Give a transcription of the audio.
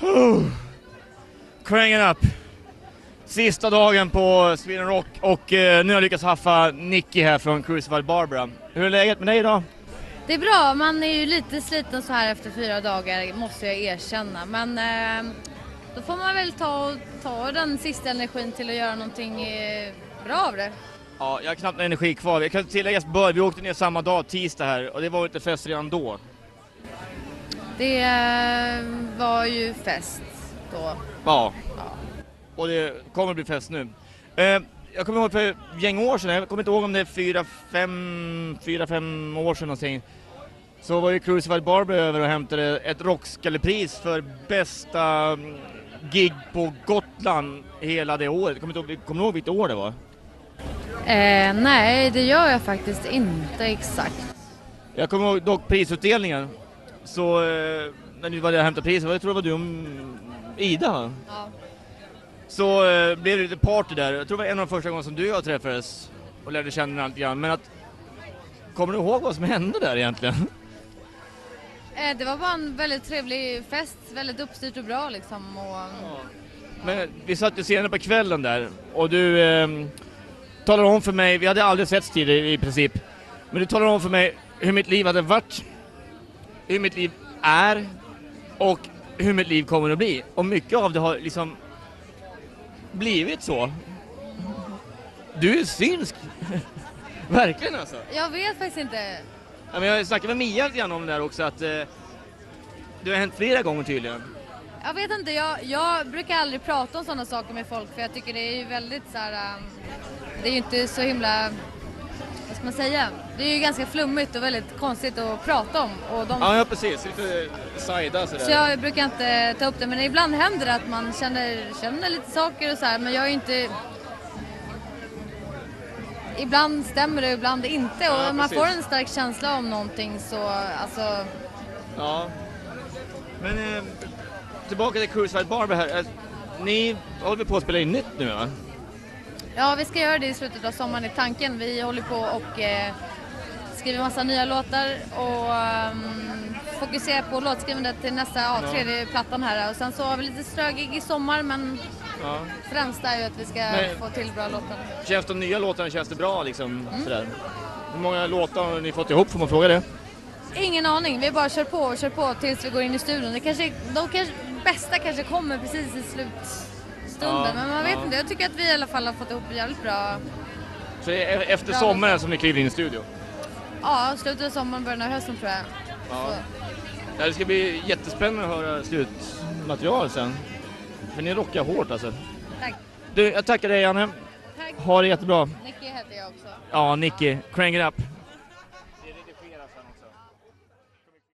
Crank it up. Sista dagen på Sweden Rock och eh, nu har jag lyckats haffa Nicky här från Crucified Barbara. Hur är läget med dig idag? Det är bra, man är ju lite sliten så här efter fyra dagar måste jag erkänna. Men eh, då får man väl ta, ta den sista energin till att göra någonting eh, bra av det. Ja, jag har knappt någon energi kvar. Jag kan tillägga bör, vi åkte ner samma dag, tisdag här, och det var lite fest redan då. Det eh, ju fest då. Ja. Och det kommer bli fest nu. Eh, jag kommer ihåg för ett gäng år sedan, jag kommer inte ihåg om det är fyra, fem, fyra, fem år sedan någonting. Så var ju Crucified Barber över och hämtade ett rockskallepris för bästa mm, gig på Gotland hela det året. Kommer du ihåg, kommer du ihåg vilket år det var? Eh, nej, det gör jag faktiskt inte exakt. Jag kommer ihåg dock prisutdelningen. Så eh, när du var där och hämtade priset, jag tror det var du och Ida va? Ja. Så eh, blev det lite party där. Jag tror det var en av de första gångerna som du och jag träffades och lärde känna varandra lite grann. Men att, kommer du ihåg vad som hände där egentligen? Eh, det var bara en väldigt trevlig fest, väldigt uppstyrt och bra liksom. Och, Men vi satt ju senare på kvällen där och du eh, talade om för mig, vi hade aldrig setts tidigare i princip, men du talade om för mig hur mitt liv hade varit, hur mitt liv är och hur mitt liv kommer att bli. Och mycket av det har liksom blivit så. Du är synsk! Verkligen alltså! Jag vet faktiskt inte. Ja, men jag snackade med Mia lite grann om det där också att eh, det har hänt flera gånger tydligen. Jag vet inte, jag, jag brukar aldrig prata om sådana saker med folk för jag tycker det är ju väldigt så här. um, det är ju inte så himla, ska man säga? Det är ju ganska flummigt och väldigt konstigt att prata om. Och de, Ja, ja precis, lite sajda sådär. så jag brukar inte ta upp det, men ibland händer det att man känner, känner lite saker och så här, men jag är ju inte Ibland stämmer det, ibland inte och Ja, man precis. får en stark känsla om någonting så alltså Ja. Men eh, tillbaka till Crucified Barber här. Ni håller på att spela in nytt nu va? Ja, vi ska göra det i slutet av sommaren i tanken. Vi håller på och eh, skriver massa nya låtar och ehm, fokuserar på låtskrivandet till nästa, ja, Ja. tredje plattan här. Och sen så har vi lite strögig i sommar men Ja. främst är ju att vi ska Men- få till bra låtar. Känns de nya låtarna, känns det bra liksom Mm. sådär? Hur många låtar har ni fått ihop, får man fråga det? Ingen aning, vi bara kör på och kör på tills vi går in i studion. Det kanske, de kanske, bästa kanske kommer precis i slutstunden Ja, men man vet ja. inte. Jag tycker att vi i alla fall har fått ihop jävligt bra, Så det är efter Bra sommaren som ni kliver in i studio? ja slutet av sommaren, början av hösten tror jag. Ja. Ja, det ska bli jättespännande att höra slutmaterial sen. För ni rockar hårt alltså. Tack. Du, jag tackar dig Janne. Tack. Ha det jättebra. Nicky heter jag också. Ja, Nicky, crank it up.